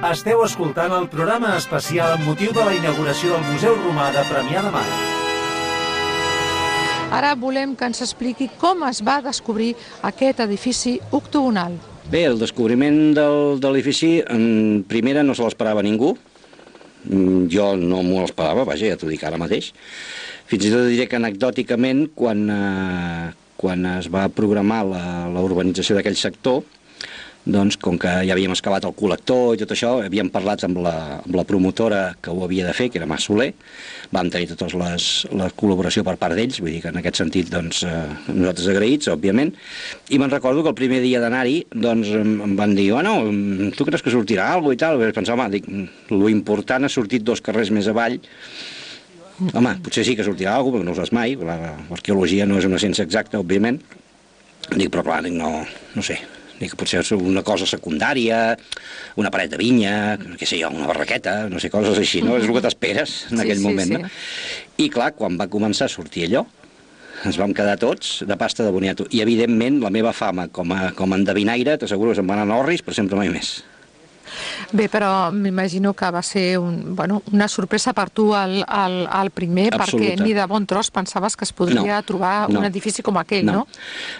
Esteu escoltant el programa especial amb motiu de la inauguració del Museu Romà de Premià de Mar. Ara volem que ens expliqui com es va descobrir aquest edifici octogonal. Bé, el descobriment del, de l'edifici, en primera no se l'esperava ningú. Mm, Jo no m'ho esperava, vaja, ja t'ho dic ara mateix. Fins i tot diré que anecdòticament, quan, eh, quan es va programar la, la urbanització d'aquell sector, doncs, com que ja havíem excavat el col·lector i tot això, havíem parlat amb la, amb la promotora que ho havia de fer, que era Mas Soler, vam tenir tota les, la col·laboració per part d'ells, vull dir que en aquest sentit doncs, eh, nosaltres agraïts, òbviament, i me'n recordo que el primer dia d'anar-hi doncs, em van dir, bueno, tu creus que sortirà alguna i tal? Vaig pensar, home, dic, lo important ha sortit dos carrers més avall, Home, potser sí que sortirà alguna cosa, perquè no ho saps mai, la- l'arqueologia no és una ciència exacta, òbviament, Dic, però clar, dic, no, no sé, dic, potser és una cosa secundària, una paret de vinya, què sé jo, una barraqueta, no sé, coses així, no? És el que t'esperes en Sí, aquell sí, moment, sí. no? I clar, quan va començar a sortir allò, ens vam quedar tots de pasta de boniato. I, evidentment, la meva fama com a, com a endevinaire, t'asseguro que se'n va anar a Norris, per sempre mai més. Bé, però m'imagino que va ser un, bueno, una sorpresa per tu al, al, al primer, Absoluta. perquè ni de bon tros pensaves que es podria No, trobar no. un edifici com aquell, no?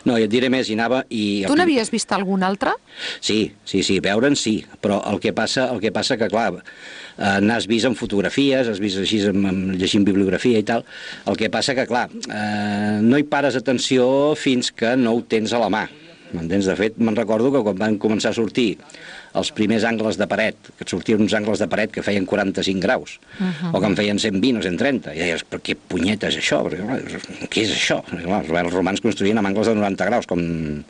No, i et diré més, hi anava i... Tu n'havies vist algun altre? Sí, sí, sí, veure'n sí, però el que passa, el que passa que, clar, eh, n'has vist en fotografies, has vist així amb, amb, llegint bibliografia i tal, el que passa que, clar, eh, no hi pares atenció fins que no ho tens a la mà. M'entens? De fet, me'n recordo que quan van començar a sortir els primers angles de paret, que et sortien uns angles de paret que feien 45 graus, uh -huh. o que en feien 120 o 130, i deies, però què punyeta és això? Perquè, clar, què és això? Perquè, clar, els romans construïen amb angles de 90 graus, com,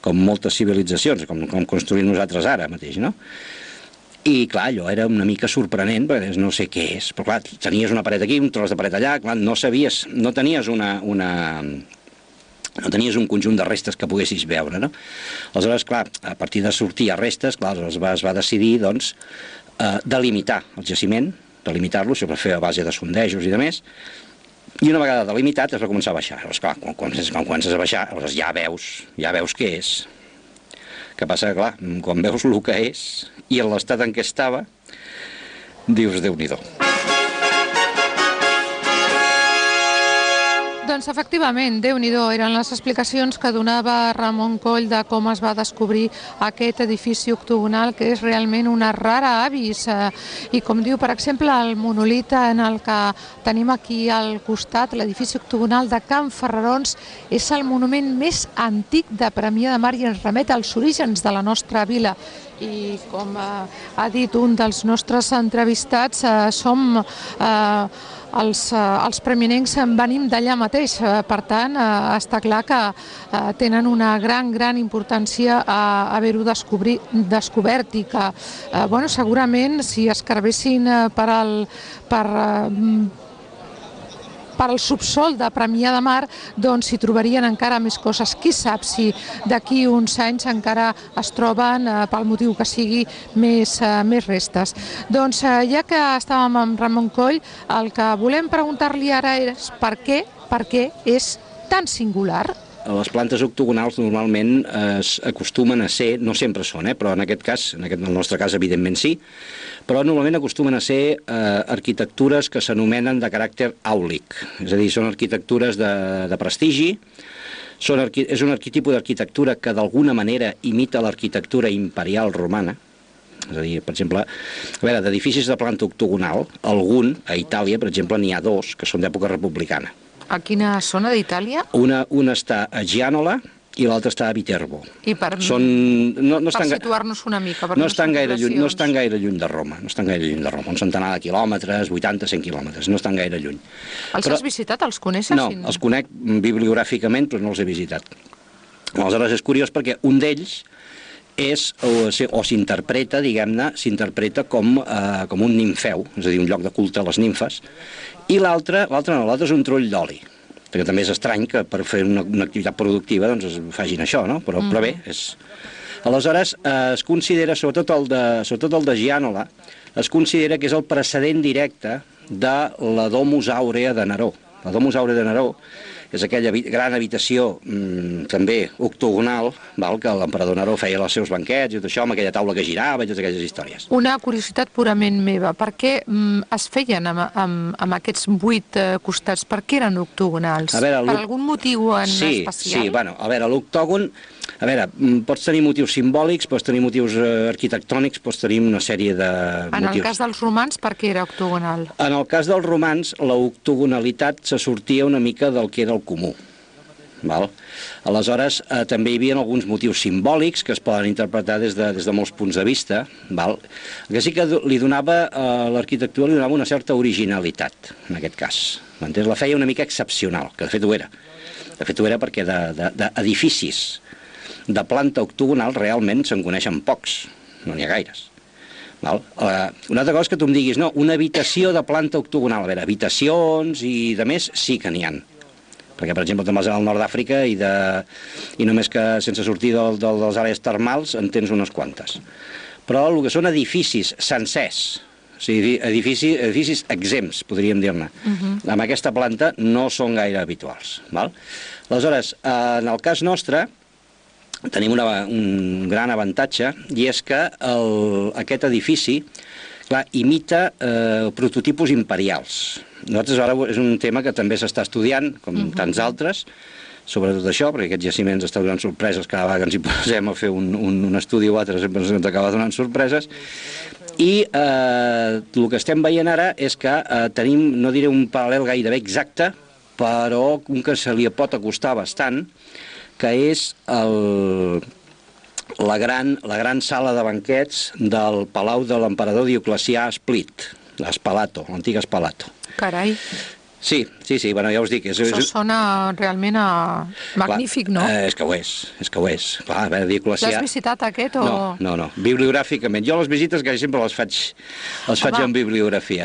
com moltes civilitzacions, com, com construïm nosaltres ara mateix, no? I, clar, allò era una mica sorprenent, perquè no sé què és. Però, clar, tenies una paret aquí, un tros de paret allà, clar, no sabies, no tenies una, una, no tenies un conjunt de restes que poguessis veure, no? Aleshores, clar, a partir de sortir a restes, clar, es va, es va decidir, doncs, eh, delimitar el jaciment, delimitar-lo, això per fer a base de sondejos i de més, i una vegada delimitat es va començar a baixar. Llavors, clar, quan, quan, quan comences a baixar, aleshores ja veus, ja veus què és. Que passa clar, quan veus el que és i en l'estat en què estava, dius, Déu-n'hi-do. Doncs efectivament, déu nhi eren les explicacions que donava Ramon Coll de com es va descobrir aquest edifici octogonal, que és realment una rara avis. eh, I com diu, per exemple, el monolit en el que tenim aquí al costat, l'edifici octogonal de Can Ferrarons, és el monument més antic de Premià de Mar i ens remet als orígens de la nostra vila i com eh, ha dit un dels nostres entrevistats, eh, som eh, els, eh, els preminencs en venim d'allà mateix, eh, per tant eh, està clar que tenen una gran, gran importància a haver-ho descobert i que, eh, bueno, segurament si escarbessin eh, per al, per, per al subsol de Premià de Mar, doncs s'hi trobarien encara més coses. Qui sap si d'aquí uns anys encara es troben, eh, pel motiu que sigui, més, eh, més restes. Doncs eh, ja que estàvem amb Ramon Coll, el que volem preguntar-li ara és per què, per què és tan singular? Les plantes octogonals normalment eh, es acostumen a ser, no sempre són, eh, però en aquest cas, en, aquest, en el nostre cas evidentment sí, però normalment acostumen a ser eh, arquitectures que s'anomenen de caràcter àulic, és a dir, són arquitectures de, de prestigi, són arqui és un arquetipus d'arquitectura que d'alguna manera imita l'arquitectura imperial romana, és a dir, per exemple, a veure, d'edificis de planta octogonal, algun, a Itàlia, per exemple, n'hi ha dos que són d'època republicana. A quina zona d'Itàlia? Una, una està a Gianola i l'altra està a Viterbo. I per, Són, no, no per situar-nos una mica. perquè no estan, gaire lluny, no estan gaire lluny de Roma, no estan gaire lluny de Roma, un centenar de quilòmetres, 80-100 quilòmetres, no estan gaire lluny. Els Però- has visitat? Els coneixes? No, els conec bibliogràficament, però no els he visitat. Aleshores és curiós perquè un d'ells és, o, o s'interpreta, diguem-ne, s'interpreta com, eh, com un nimfeu, és a dir, un lloc de culte a les nimfes, i l'altre, l'altre no, l'altre és un trull d'oli, perquè també és estrany que per fer una, una activitat productiva doncs es facin això, no? Però, mm. però bé, és... Aleshores, eh, es considera, sobretot el, de, sobretot el de Gianola, es considera que és el precedent directe de la Domus Aurea de Neró. La Domus Aurea de Neró és aquella gran habitació mm, també octogonal, val, que l'emperador Neró feia els seus banquets i tot això, amb aquella taula que girava i totes aquelles històries. Una curiositat purament meva, per què mm, es feien amb, amb, amb aquests vuit eh, costats? Per què eren octogonals? A veure, per algun motiu en sí, especial? Sí, bueno, a veure, l'octògon, a veure, mm, pots tenir motius simbòlics, pots tenir motius eh, arquitectònics, pots tenir una sèrie de en el motius. cas dels romans, per què era octogonal? En el cas dels romans, l'octogonalitat se sortia una mica del que era el comú. Val? Aleshores, eh, també hi havia alguns motius simbòlics que es poden interpretar des de, des de molts punts de vista. Val? El que sí que li donava, a l'arquitectura li donava una certa originalitat, en aquest cas. M'entens? La feia una mica excepcional, que de fet ho era. De fet ho era perquè d'edificis de, d'edificis de planta octogonal realment se'n coneixen pocs, no n'hi ha gaires. Val? Uh, una altra cosa que tu em diguis, no, una habitació de planta octogonal, a veure, habitacions i de més sí que n'hi han. Perquè, per exemple, te'n vas al nord d'Àfrica i, de, i només que sense sortir del, del, dels àrees termals en tens unes quantes. Però el que són edificis sencers, o sigui, edifici, edificis exempts, podríem dir-ne, uh -huh. amb aquesta planta no són gaire habituals. Val? Aleshores, eh, en el cas nostre, tenim una, un gran avantatge i és que el, aquest edifici clar, imita eh, prototipus imperials. Nosaltres ara és un tema que també s'està estudiant, com uh -huh. tants altres, sobretot això, perquè aquests jaciments estan donant sorpreses cada vegada que ens hi posem a fer un, un, un estudi o altre, sempre ens acaba donant sorpreses, i eh, el que estem veient ara és que eh, tenim, no diré un paral·lel gairebé exacte, però un que se li pot acostar bastant, que és el, la, gran, la gran sala de banquets del Palau de l'emperador Dioclecià a Split, l'Espalato, l'antic Espalato. Carai, Sí, sí, sí, bueno, ja us dic... És, això sona realment a... magnífic, no? Eh, és que ho és, és que ho és. Clar, a veure, Dioclecià... L'has visitat aquest o...? No, no, no, bibliogràficament. Jo les visites quasi sempre les faig, les faig Home. en bibliografia.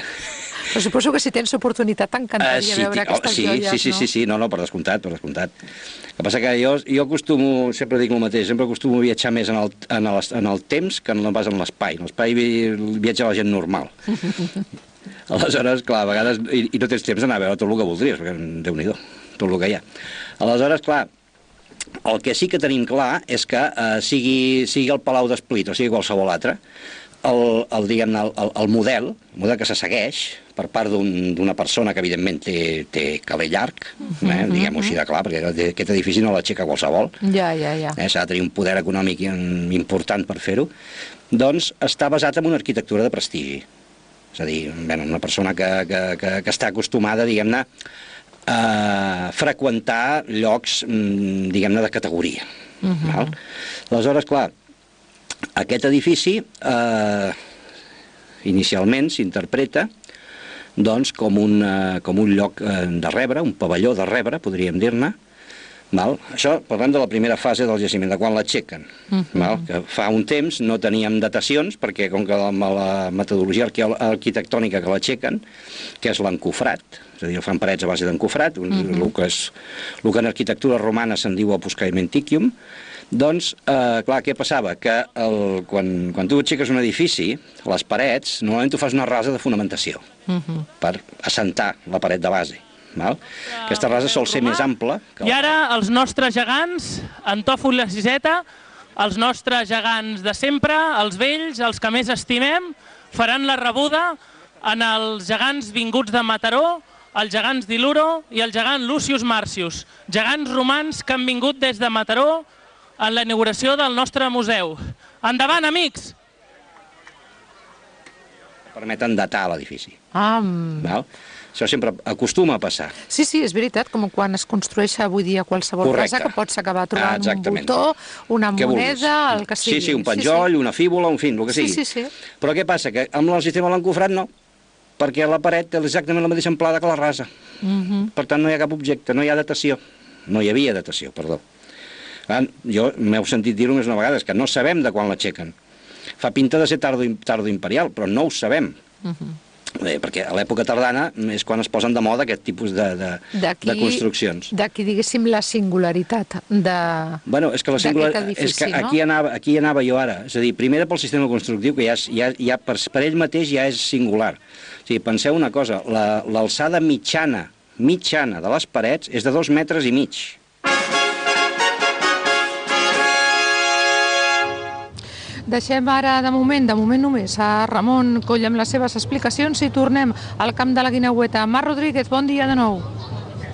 Però suposo que si tens oportunitat t'encantaria Eh, veure ti- aquestes sí, joies, sí, sí, no? sí, sí, no, no, per descomptat, per descomptat. El que passa que jo, jo acostumo, sempre dic el mateix, sempre acostumo a viatjar més en el, en el, en el temps que no pas en l'espai. En l'espai vi- viatja la gent normal. Aleshores, clar, a vegades, i, i no tens temps d'anar a veure tot el que voldries, perquè déu nhi tot el que hi ha. Aleshores, clar, el que sí que tenim clar és que eh, sigui, sigui el Palau d'Esplit o sigui qualsevol altre, el, el, diguem el, el, el model, el model que se segueix per part d'un- d'una persona que evidentment té, té cabell llarg, eh, diguem-ho així de clar, perquè aquest edifici no l'aixeca qualsevol, Ja, ja, ja. eh, s'ha de tenir un poder econòmic im- important per fer-ho, doncs està basat en una arquitectura de prestigi. És a dir, bueno, una persona que, que, que, que està acostumada, diguem-ne, a freqüentar llocs, mm, diguem-ne, de categoria. Uh -huh. val? Aleshores, clar, aquest edifici eh, inicialment s'interpreta doncs, com, un, eh, com un lloc eh, de rebre, un pavelló de rebre, podríem dir-ne, Val? Això parlem de la primera fase del jaciment, de quan l'aixequen. Uh -huh. val? Que fa un temps no teníem datacions, perquè com que la, la metodologia arquitectònica que l'aixequen, que és l'encofrat, és a dir, fan parets a base d'encofrat, uh -huh. el, que és, el que en arquitectura romana se'n diu apuscaimenticium, doncs, eh, clar, què passava? Que el, quan, quan tu aixeques un edifici, les parets, normalment tu fas una rasa de fonamentació Uh -huh. per assentar la paret de base. Val? Aquesta rasa sol ser més ampla que I ara els nostres gegants, Antòfol i la Siseta, els nostres gegants de sempre, els vells, els que més estimem, faran la rebuda en els gegants vinguts de Mataró, els gegants d'Iluro i el gegant Lucius Marcius, gegants romans que han vingut des de Mataró en la inauguració del nostre museu. Endavant, amics! permeten datar l'edifici. Ah. Val? Això sempre acostuma a passar. sí, sí, és veritat, com quan es construeix avui dia qualsevol Correcte. casa que pots acabar trobant Ah, un botó, una Què vulguis. moneda, el que sigui. Sí, sí, un penjoll, una fíbula, un fin, el que Sí, sigui. sí, sí. Però què passa? Que amb el sistema de l'encofrat no, perquè la paret té exactament la mateixa amplada que la rasa. Mhm. Per tant, no hi ha cap objecte, no hi ha datació. No hi havia datació, perdó. Ah, jo m'heu sentit dir-ho més una vegada, és que no sabem de quan l'aixequen. Fa pinta de ser tardo, tardo imperial, però no ho sabem. eh, perquè a l'època tardana és quan es posen de moda aquest tipus de, de, de construccions. D'aquí, diguéssim, la singularitat de... Bueno, és que, la singular, edifici, és que no? aquí, anava, aquí anava jo ara. És a dir, primer pel sistema constructiu, que ja, és, ja, ja per, per ell mateix ja és singular. O sigui, penseu una cosa, la- l'alçada mitjana mitjana de les parets és de dos metres i mig. Deixem ara, de moment, de moment només, a Ramon Coll amb les seves explicacions i tornem al camp de la Guineueta. Mar Rodríguez, bon dia de nou.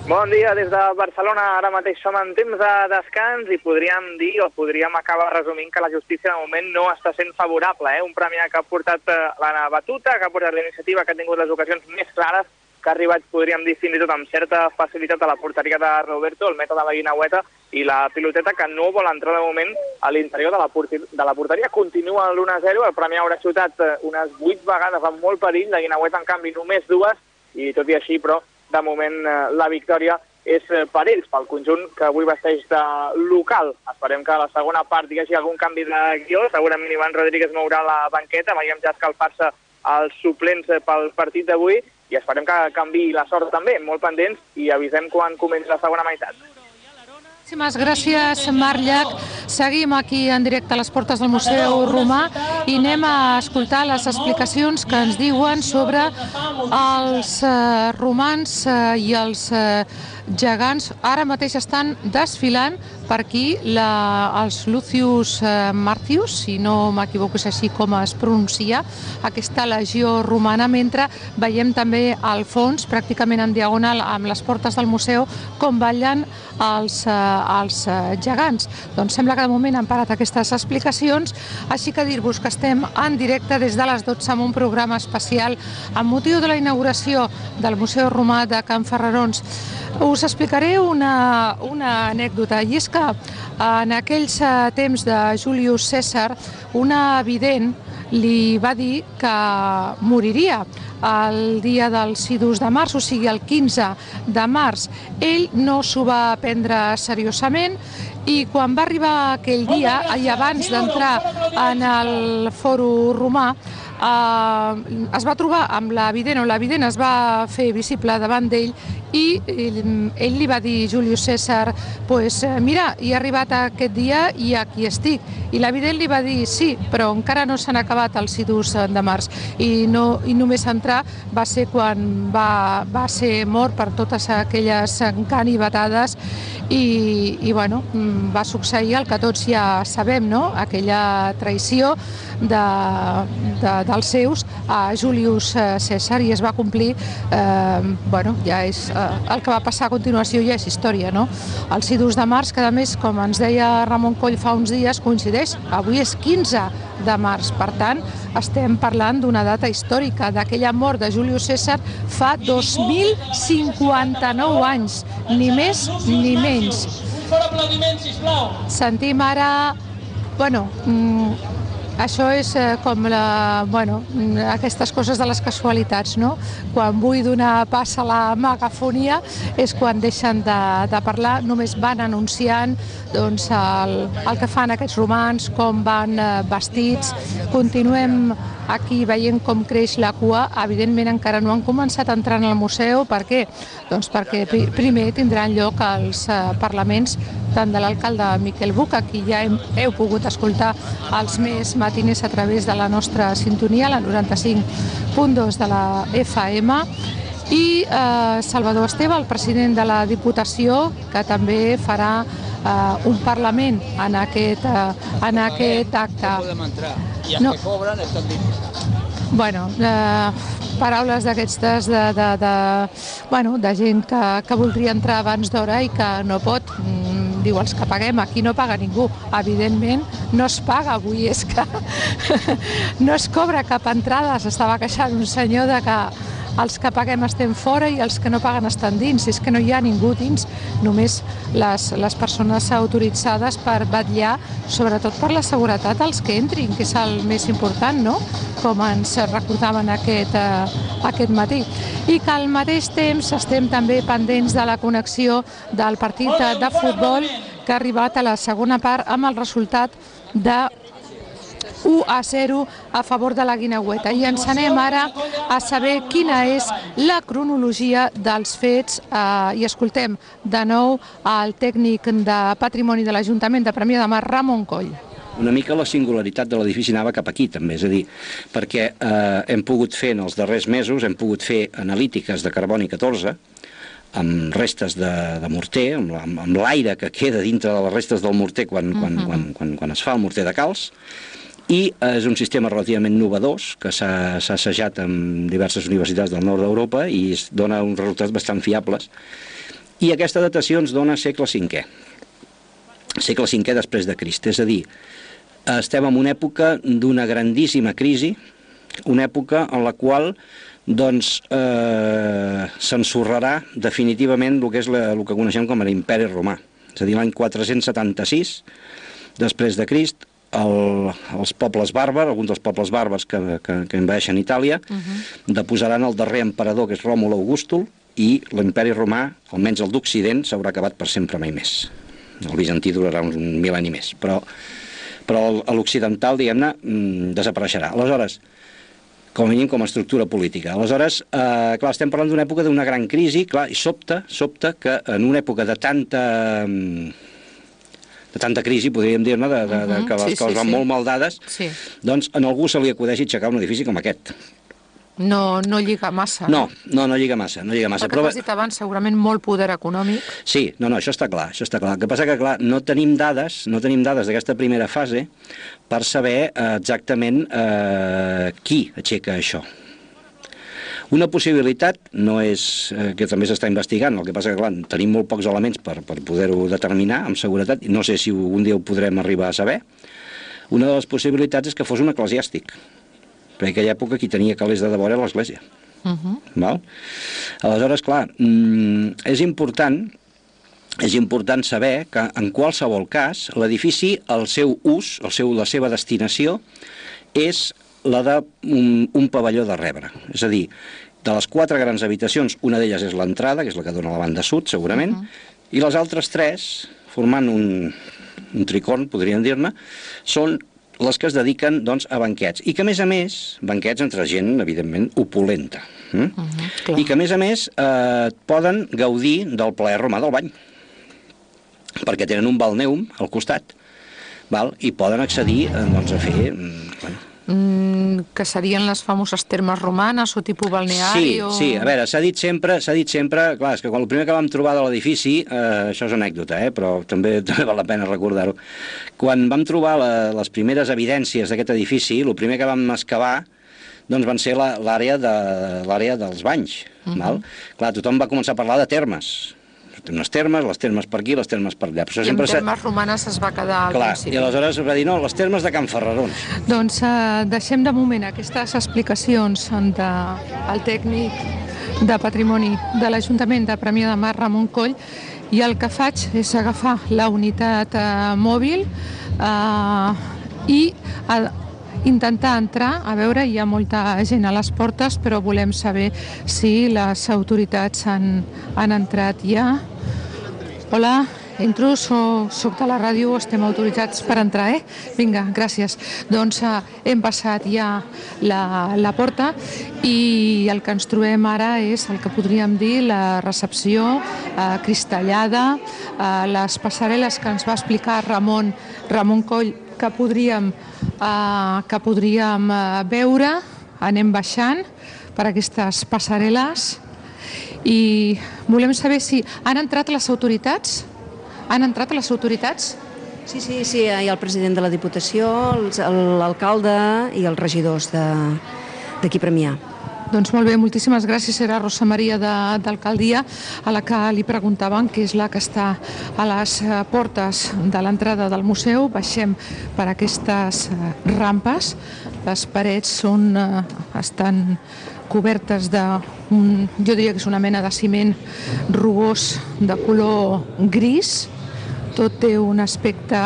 Bon dia des de Barcelona. Ara mateix som en temps de descans i podríem dir, o podríem acabar resumint, que la justícia de moment no està sent favorable. Eh? Un premi que ha portat eh, la batuta, que ha portat la iniciativa, que ha tingut les ocasions més clares, que ha arribat, podríem dir, fins i tot amb certa facilitat a la porteria de Roberto, el meta de la Guinaueta, i la piloteta que no vol entrar de moment a l'interior de, la de la porteria. Continua l'1-0, el Premi haurà xutat eh, unes 8 vegades amb molt perill, la Guinaueta en canvi només dues, i tot i així, però, de moment eh, la victòria és eh, per ells, pel conjunt que avui vesteix de local. Esperem que a la segona part hi hagi algun canvi de guió, segurament Ivan Rodríguez mourà la banqueta, veiem ja escalfar-se els suplents pel partit d'avui, i esperem que canvi la sort també, molt pendents, i avisem quan comenci la segona meitat. Moltíssimes gràcies, Marc Llach. Seguim aquí en directe a les portes del Museu Romà i anem a escoltar les explicacions que ens diuen sobre els eh, romans eh, i els eh, gegants. Ara mateix estan desfilant per aquí la, els Lucius eh, Martius, si no m'equivoco és així com es pronuncia, aquesta legió romana, mentre veiem també al fons, pràcticament en diagonal amb les portes del museu, com ballen els, eh, els eh, gegants. Doncs sembla que de moment han parat aquestes explicacions, així que dir-vos que estem en directe des de les 12 amb un programa especial amb motiu de la inauguració del Museu Romà de Can Ferrarons. Us explicaré una, una anècdota, i és que en aquells eh, temps de Julius César, una evident li va dir que moriria el dia del Sidus de març, o sigui el 15 de març. Ell no s'ho va prendre seriosament i quan va arribar aquell dia, i abans d'entrar en el foro romà, eh, es va trobar amb l'evident o l'evident es va fer visible davant d'ell i ell li va dir, Julius César, pues, eh, mira, he arribat aquest dia i aquí estic. I l'evident li va dir, sí, però encara no s'han acabat els sidus de març. I, no, i només entrar va ser quan va, va ser mort per totes aquelles canivetades i, i bueno, mm, va succeir el que tots ja sabem, no? aquella traïció de, de, dels seus a Julius eh, César i es va complir, eh, bueno, ja és eh, el que va passar a continuació ja és història, no? El Sidus de març, que a més, com ens deia Ramon Coll fa uns dies, coincideix, avui és 15 de març, per tant, estem parlant d'una data històrica, d'aquella mort de Julius César fa 2059 anys, ni més ni menys. Sentim ara, bueno, mm, això és eh, com la, bueno, aquestes coses de les casualitats, no? Quan vull donar pas a la megafonia és quan deixen de, de parlar, només van anunciant doncs, el, el que fan aquests romans, com van eh, vestits. Continuem aquí veient com creix la cua, evidentment encara no han començat a entrar en el museu, per què? Doncs perquè primer tindran lloc els eh, parlaments tant de l'alcalde Miquel Buc, aquí ja hem, heu pogut escoltar els més matiners a través de la nostra sintonia, la 95.2 de la FM, i eh, Salvador Esteve, el president de la Diputació, que també farà eh, un Parlament en aquest, eh, en aquest acte. No podem entrar. I els no. que cobren estan dins. Bueno, eh, paraules d'aquestes de, de, de, bueno, de gent que, que voldria entrar abans d'hora i que no pot. Mm, diu, els que paguem, aquí no paga ningú. Evidentment, no es paga avui, és que no es cobra cap entrada. S'estava queixant un senyor de que els que paguem estem fora i els que no paguen estan dins. És que no hi ha ningú dins, només les, les persones autoritzades per vetllar, sobretot per la seguretat dels que entrin, que és el més important, no? com ens recordaven aquest, eh, aquest matí. I que al mateix temps estem també pendents de la connexió del partit de, de futbol que ha arribat a la segona part amb el resultat de 1 a 0 a favor de la Guineueta. I ens anem ara a saber quina és la cronologia dels fets eh, i escoltem de nou el tècnic de Patrimoni de l'Ajuntament de Premià de Mar, Ramon Coll una mica la singularitat de l'edifici anava cap aquí també, és a dir, perquè eh, hem pogut fer en els darrers mesos, hem pogut fer analítiques de carboni 14, amb restes de, de morter, amb, amb, amb l'aire que queda dintre de les restes del morter quan, quan, quan, quan, quan es fa el morter de calç, i és un sistema relativament novedós que s'ha assajat en diverses universitats del nord d'Europa i es dona uns resultats bastant fiables. I aquesta datació ens dona segle V, segle V després de Crist, és a dir, estem en una època d'una grandíssima crisi, una època en la qual doncs eh, s'ensorrarà definitivament el que és la, el que coneixem com l'imperi romà. És a dir, l'any 476 després de Crist, el, els pobles bàrbars, alguns dels pobles bàrbars que, que, que envaeixen Itàlia, uh -huh. deposaran el darrer emperador, que és Ròmul Augústul, i l'imperi romà, almenys el d'Occident, s'haurà acabat per sempre mai més. El bizantí durarà uns un mil·lenni més, però, però l'occidental, diguem-ne, mm, desapareixerà. Aleshores, com a mínim com a estructura política. Aleshores, eh, clar, estem parlant d'una època d'una gran crisi, clar, i sobta, sobta que en una època de tanta mm, de tanta crisi, podríem dir-ne, de, de, de, Mhm, que les sí, coses sí, van sí. molt mal dades, Sí. doncs en algú se li acudeixi aixecar un edifici com aquest. No, no lliga massa. No, no, no lliga massa, no lliga massa. Que tu has dit abans, segurament molt poder econòmic. Sí, no, no, això està clar, això està clar. El que passa que, clar, no tenim dades, no tenim dades d'aquesta primera fase per saber eh, exactament eh, qui aixeca això. Una possibilitat no és, eh, que també s'està investigant, el que passa que, clar, tenim molt pocs elements per, per poder-ho determinar amb seguretat, i no sé si un dia ho podrem arribar a saber. Una de les possibilitats és que fos un eclesiàstic, perquè en aquella època qui tenia calés de debò era l'Església. Uh -huh. Val? Aleshores, clar, mm, és important és important saber que en qualsevol cas l'edifici, el seu ús, el seu, la seva destinació, és la d'un un, pavelló de rebre. És a dir, de les quatre grans habitacions, una d'elles és l'entrada, que és la que dona a la banda sud, segurament, uh -huh. i les altres tres, formant un, un tricorn, podríem dir-ne, són les que es dediquen doncs, a banquets. I que, a més a més, banquets entre gent, evidentment, opulenta. Mm? Uh -huh, clar. I que, a més a més, eh, poden gaudir del plaer romà del bany perquè tenen un balneum al costat val? i poden accedir eh, doncs, a fer... mm, Bueno. Mm, que serien les famoses termes romanes o tipus balneari Sí, o... sí, a veure, s'ha dit sempre, s'ha dit sempre, clar, és que quan el primer que vam trobar de l'edifici, eh, això és anècdota, eh, però també, també val la pena recordar-ho, quan vam trobar la, les primeres evidències d'aquest edifici, el primer que vam excavar doncs van ser la- l'àrea de, l'àrea dels banys, uh -huh. val? Clar, tothom va començar a parlar de termes, unes termes, les termes per aquí, les termes per allà. Però I en sempre s'ha- termes romanes es va quedar al Clar, principi. i aleshores va dir, no, les termes de Can Ferrarons. Doncs eh, deixem de moment aquestes explicacions de, al tècnic de patrimoni de l'Ajuntament de Premià de Mar, Ramon Coll, i el que faig és agafar la unitat eh, mòbil eh, i eh, intentar entrar, a veure, hi ha molta gent a les portes, però volem saber si les autoritats han, han entrat ja. Hola, entro, soc de la ràdio, estem autoritzats per entrar, eh? Vinga, gràcies. Doncs eh, hem passat ja la, la porta i el que ens trobem ara és el que podríem dir la recepció eh, cristallada, eh, les passarel·les que ens va explicar Ramon, Ramon Coll, que podríem, eh, que podríem eh, veure, anem baixant per aquestes passarel·les i volem saber si han entrat les autoritats? Han entrat les autoritats? Sí, sí, sí, hi ha el president de la Diputació, l'alcalde i els regidors d'aquí Premià. Doncs molt bé, moltíssimes gràcies. Era Rosa Maria d'Alcaldia, a la que li preguntaven, que és la que està a les eh, portes de l'entrada del museu. Baixem per aquestes eh, rampes. Les parets són, eh, estan cobertes de, jo diria que és una mena de ciment rugós de color gris. Tot té un aspecte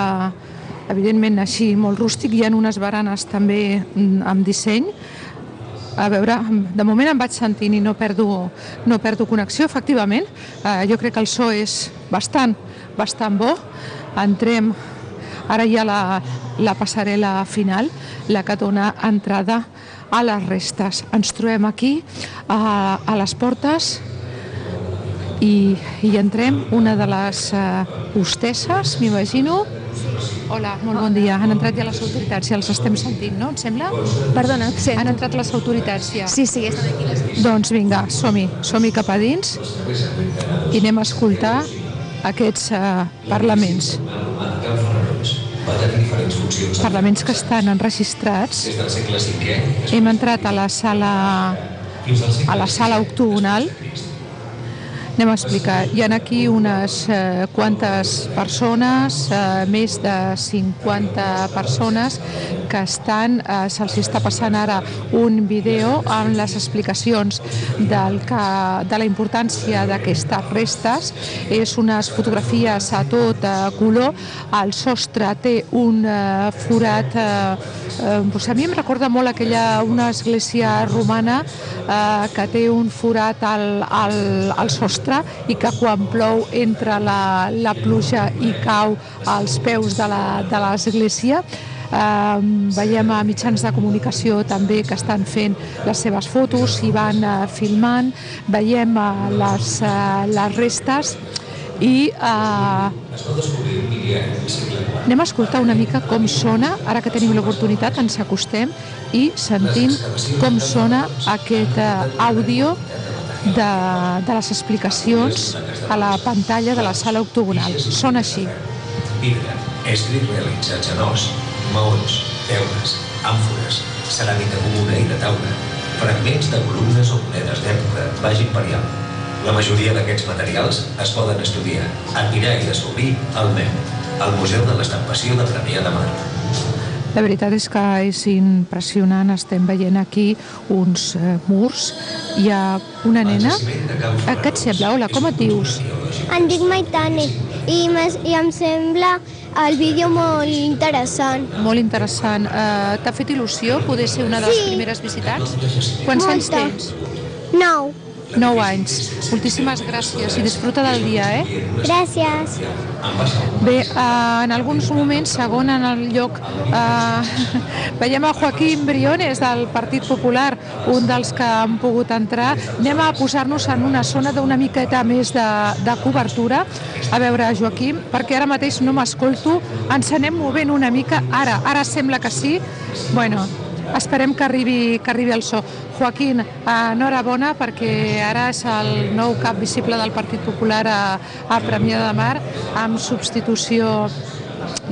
evidentment així molt rústic. Hi ha unes baranes també mm, amb disseny a veure, de moment em vaig sentint i no perdo, no perdo connexió, efectivament. Eh, jo crec que el so és bastant, bastant bo. Entrem, ara hi ha la, la passarel·la final, la que dona entrada a les restes. Ens trobem aquí, a, a les portes, i, i entrem una de les eh, hostesses, m'imagino. Hola, molt bon dia. Han entrat ja les autoritats, ja els estem sentint, no? Et sembla? Perdona, sent. Han entrat les autoritats ja. Sí, sí, estan aquí les... Doncs vinga, som-hi, som-hi cap a dins i anem a escoltar aquests uh, parlaments. Parlaments que estan enregistrats. Hem entrat a la sala a la sala octogonal anem a explicar. Hi ha aquí unes eh, quantes persones, eh, més de 50 persones, que estan, eh, se'ls està passant ara un vídeo amb les explicacions del que, de la importància d'aquestes restes. És unes fotografies a tot eh, color. El sostre té un eh, forat, eh, eh, a mi em recorda molt aquella, una església romana eh, que té un forat al, al, al sostre i que quan plou entra la, la pluja i cau als peus de l'església. Eh, veiem a mitjans de comunicació també que estan fent les seves fotos i van eh, filmant, veiem eh, les, eh, les restes i eh, anem a escoltar una mica com sona, ara que tenim l'oportunitat ens acostem i sentim com sona aquest eh, àudio de, de les explicacions a la pantalla de la sala octogonal. Són així. Vidre, estris realitzats en os, maons, teules, àmfores, ceràmica comuna i de taula, fragments de columnes o monedes d'època, baix imperial. La majoria d'aquests materials es poden estudiar, admirar i descobrir al MEM, al Museu de l'Estampació de Premià de Mar. La veritat és que és impressionant, estem veient aquí uns eh, murs, hi ha una nena, què et sembla? Hola, com et dius? Em dic Maitane i, i em sembla el vídeo molt interessant. Molt interessant. Uh, T'ha fet il·lusió poder ser una de les Sí. primeres visitants? Quants Molta. anys tens? Nou. 9 anys. Moltíssimes gràcies i disfruta del dia, eh? Gràcies. Bé, eh, en alguns moments, segon en el lloc, eh, veiem a Joaquim Briones del Partit Popular, un dels que han pogut entrar. Anem a posar-nos en una zona d'una miqueta més de, de cobertura. A veure, Joaquim, perquè ara mateix no m'escolto, ens anem movent una mica. Ara, ara sembla que sí. Bueno, esperem que arribi, que arribi el so. Joaquín, enhorabona perquè ara és el nou cap visible del Partit Popular a, a Premià de Mar amb substitució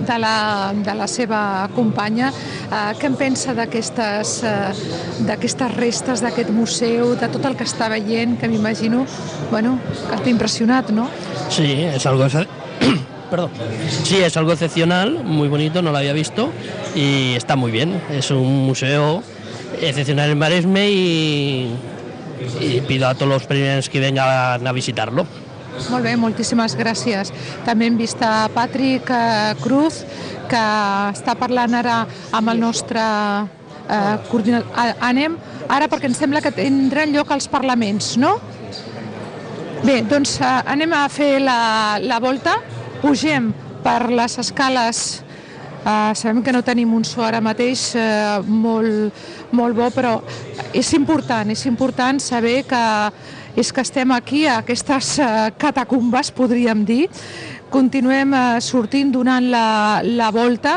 de la, de la seva companya. Eh, què en pensa d'aquestes eh, restes d'aquest museu, de tot el que està veient, que m'imagino bueno, que t'ha impressionat, no? Sí, es algo... Perdón. Sí, es algo excepcional, muy bonito, no lo había visto y está muy bien. Es un museo excepcional en Maresme y, y pido a todos los primeros que vengan a visitarlo. Molt bé, moltíssimes gràcies. També hem vist a Patrick Cruz, que està parlant ara amb el nostre eh, coordinador. Anem ara perquè em sembla que tindran lloc els parlaments, no? Bé, doncs eh, anem a fer la, la volta, pugem per les escales. Uh, sabem que no tenim un so ara mateix uh, molt, molt bo, però és important, és important saber que és que estem aquí a aquestes uh, catacumbes, podríem dir, continuem uh, sortint donant la, la volta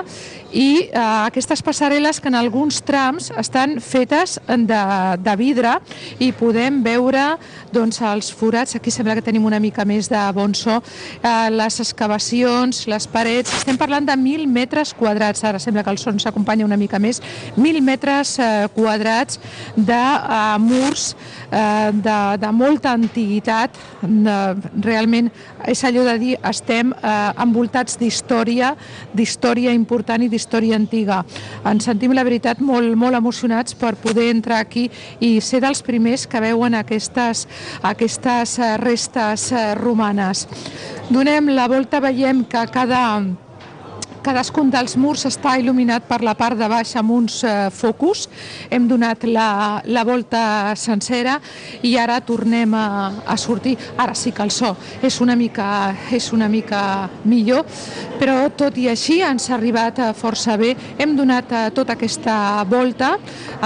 i uh, aquestes passarel·les que en alguns trams estan fetes de, de vidre i podem veure doncs, els forats, aquí sembla que tenim una mica més de bon so, eh, les excavacions, les parets, estem parlant de 1.000 metres quadrats, ara sembla que el son s'acompanya una mica més, 1.000 metres eh, quadrats de eh, murs eh, de, de molta antiguitat, de, realment és allò de dir estem eh, envoltats d'història, d'història important i d'història antiga. Ens sentim, la veritat, molt, molt emocionats per poder entrar aquí i ser dels primers que veuen aquestes, aquestes restes eh, romanes. Donem la volta, veiem que cada, Cadascun dels murs està il·luminat per la part de baix amb uns eh, focus. Hem donat la, la volta sencera i ara tornem a, a sortir. Ara sí que el so és una mica, és una mica millor, però tot i així ens ha arribat eh, força bé. Hem donat eh, tota aquesta volta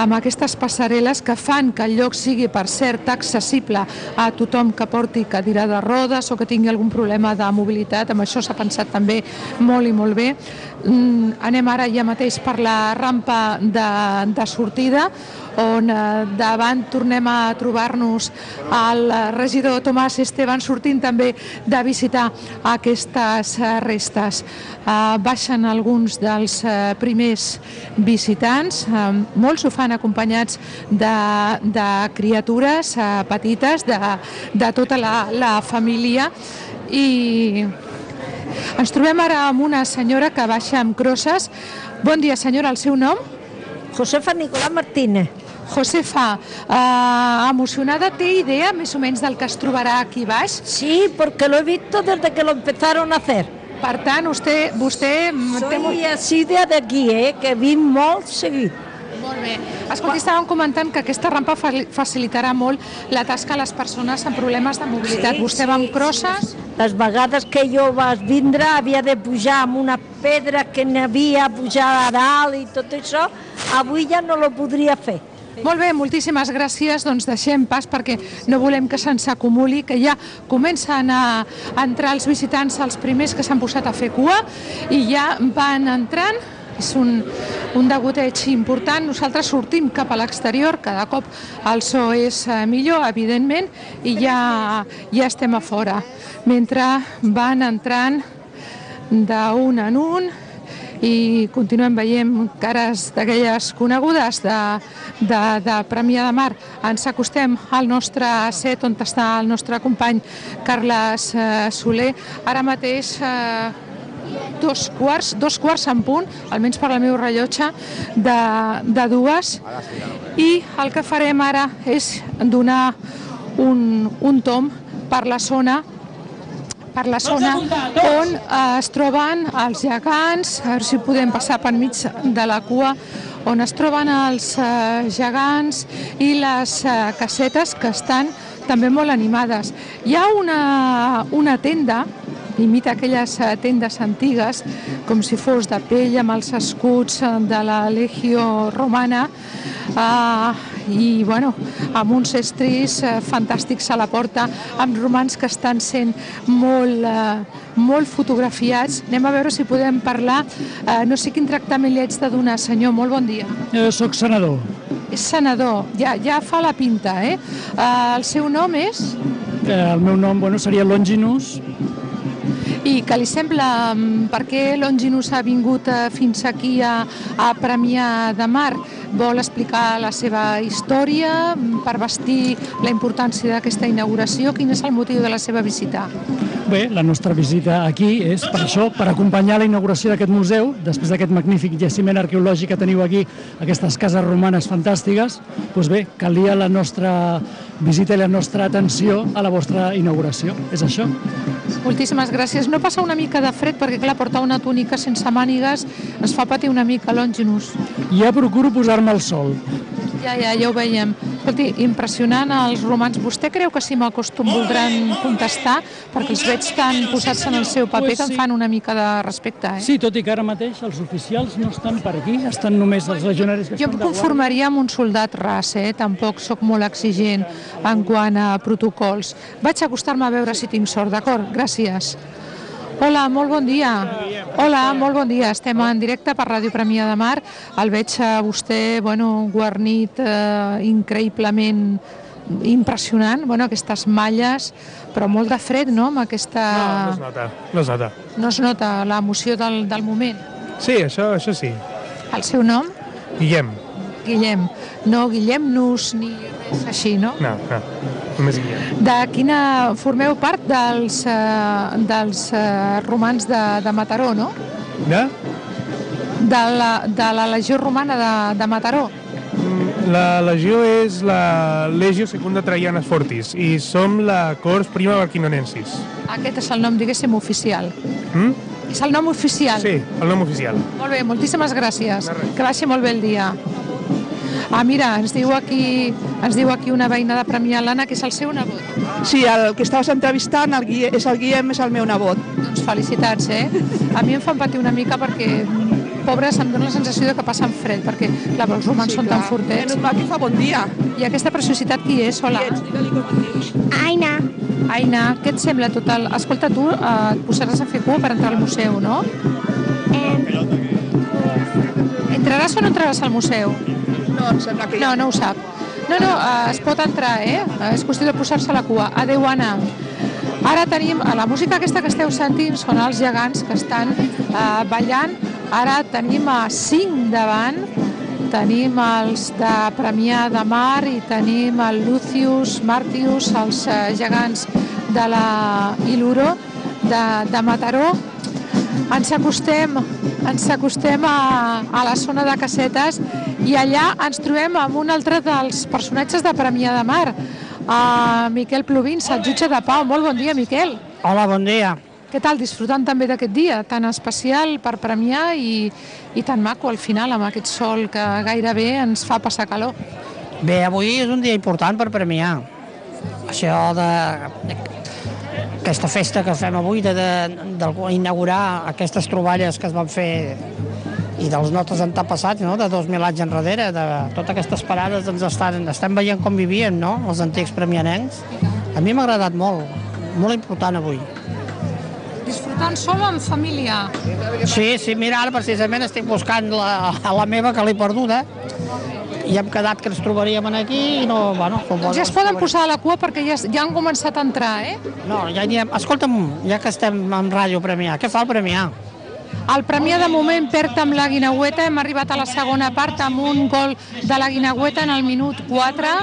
amb aquestes passarel·les que fan que el lloc sigui, per cert, accessible a tothom que porti cadira de rodes o que tingui algun problema de mobilitat. Amb això s'ha pensat també molt i molt bé anem ara ja mateix per la rampa de, de sortida, on eh, davant tornem a trobar-nos el regidor Tomàs Esteban sortint també de visitar aquestes eh, restes. Eh, baixen alguns dels primers visitants, molts ho fan acompanyats de, de criatures petites, de, de tota la, la família i ens trobem ara amb una senyora que baixa amb crosses. Bon dia, senyora, el seu nom? Josefa Nicolás Martínez. Josefa, eh, emocionada, té idea més o menys del que es trobarà aquí baix? Sí, porque lo he visto desde que lo empezaron a hacer. Per tant, vostè... vostè mm, Soy así de aquí, eh, que vi molt seguit. Molt bé. Escolti, estàvem comentant que aquesta rampa fa- facilitarà molt la tasca a les persones amb problemes de mobilitat. Sí, Vostè va amb crosses? Les vegades que jo vas vindre havia de pujar amb una pedra que n'havia pujar a dalt i tot això, avui ja no lo podria fer. Molt bé, moltíssimes gràcies. Doncs deixem pas perquè no volem que se'ns acumuli, que ja comencen a entrar els visitants, els primers que s'han posat a fer cua, i ja van entrant és un, un degoteig important. Nosaltres sortim cap a l'exterior, cada cop el so és eh, millor, evidentment, i ja, ja estem a fora. Mentre van entrant d'un en un i continuem veient cares d'aquelles conegudes de, de, de Premià de Mar. Ens acostem al nostre set on està el nostre company Carles eh, Soler. Ara mateix eh, dos quarts, dos quarts en punt, almenys per la meva rellotge, de, de dues. I el que farem ara és donar un, un tom per la zona per la zona on eh, es troben els gegants, a veure si podem passar per mig de la cua, on es troben els eh, gegants i les eh, casetes que estan també molt animades. Hi ha una, una tenda imita aquelles eh, tendes antigues, com si fos de pell amb els escuts eh, de la Legio Romana, eh, i bueno, amb uns estris eh, fantàstics a la porta, amb romans que estan sent molt, eh, molt fotografiats. Anem a veure si podem parlar. Eh, no sé quin tractament li haig de donar, senyor. Molt bon dia. Jo soc senador. És senador, ja, ja fa la pinta, eh? eh el seu nom és? Eh, El meu nom bueno, seria Longinus. I què li sembla, mm, per què Longinus ha vingut eh, fins aquí a, a Premià de Mar? Vol explicar la seva història mm, per vestir la importància d'aquesta inauguració? Quin és el motiu de la seva visita? Bé, la nostra visita aquí és per això, per acompanyar la inauguració d'aquest museu, després d'aquest magnífic jaciment arqueològic que teniu aquí, aquestes cases romanes fantàstiques, doncs bé, calia la nostra visita la nostra atenció a la vostra inauguració. És això? Moltíssimes gràcies. No passa una mica de fred perquè, clar, portar una túnica sense mànigues ens fa patir una mica, Longinus. Ja procuro posar-me al sol. Ja, ja, ja ho veiem. Escolti, impressionant els romans. Vostè creu que si m'acostum voldran contestar? Perquè els veig tan posats en el seu paper Pues que em sí. fan una mica de respecte, eh? Sí, tot i que ara mateix els oficials no estan per aquí, estan només els legionaris que Jo em estan de guàrdia. conformaria amb un soldat ras, eh? Tampoc sóc molt exigent en quant a protocols. Vaig acostar-me a veure si tinc sort, d'acord? Gràcies. Hola, molt bon dia. Hola, molt bon dia. Estem en directe per Ràdio Premià de Mar. El veig a vostè, bueno, guarnit eh, increïblement impressionant, bueno, aquestes malles, però molt de fred, no?, amb aquesta... No, no es nota, no es nota. No es nota l'emoció del, del moment. Sí, això, això sí. El seu nom? Guillem. Guillem. No Guillem Nus ni res així, no? No, no, només Guillem. De quina... Formeu part dels, eh, dels eh, romans de, de Mataró, no? De? De la, de la legió romana de, de Mataró. La legió és la Legio Secunda Traiana Fortis i som la Cors Prima Barquinonensis. Aquest és el nom, diguéssim, oficial. Mm? És el nom oficial. Sí, el nom oficial. Molt bé, moltíssimes gràcies. Que vagi molt bé el dia. Ah, mira, ens diu aquí, ens diu aquí una veïna de Premià l'Anna, que és el seu nebot. Sí, el que estaves entrevistant el Guillem, és el Guillem, és el meu nebot. Doncs felicitats, eh? A mi em fan patir una mica perquè, pobres, em dóna la sensació de que passen fred, perquè, clar, els romans Sí, són clar. tan fortets. Menys mal que fa bon dia. I aquesta preciositat qui és? Hola. Aina. Aina, què et sembla tot el... Escolta, tu eh, et posaràs a fer cua per entrar al museu, no? Entraràs o no entraràs al museu? No, em sembla que No, no ho sap. No, no, eh, es pot entrar, eh? És qüestió de posar-se a la cua. Adéu, Anna. Ara tenim, a la música aquesta que esteu sentint són els gegants que estan eh, ballant. Ara tenim a cinc davant, tenim els de Premià de Mar i tenim el Lucius, Martius, els eh, gegants de la Iluro de, de Mataró. Ens acostem, ens acostem a, a la zona de casetes i allà ens trobem amb un altre dels personatges de Premià de Mar, a Miquel Plovins, el jutge de Pau. Molt bon dia, Miquel. Hola, bon dia. Què tal? Disfrutant també d'aquest dia tan especial per premiar i, i tan maco al final amb aquest sol que gairebé ens fa passar calor. Bé, avui és un dia important per premiar. Això de, de aquesta festa que fem avui, de, de, d'inaugurar aquestes troballes que es van fer i dels nostres antepassats, no? de 2.000 anys enrere, de totes aquestes parades ens estan, estem veient com vivien no? els antics premianencs. A mi m'ha agradat molt, molt important avui. Disfrutant som en família. Sí, sí, mira, ara precisament estic buscant la, a la meva que l'he perduda i hem quedat que ens trobaríem aquí i no, bueno... Doncs ja es poden posar a la cua perquè ja, ja han començat a entrar, eh? No, ja n'hi hem... Escolta'm, ja que estem en ràdio Premià, què fa el Premià? El Premià de moment perd amb la Guinaueta, hem arribat a la segona part amb un gol de la Guinaueta en el minut 4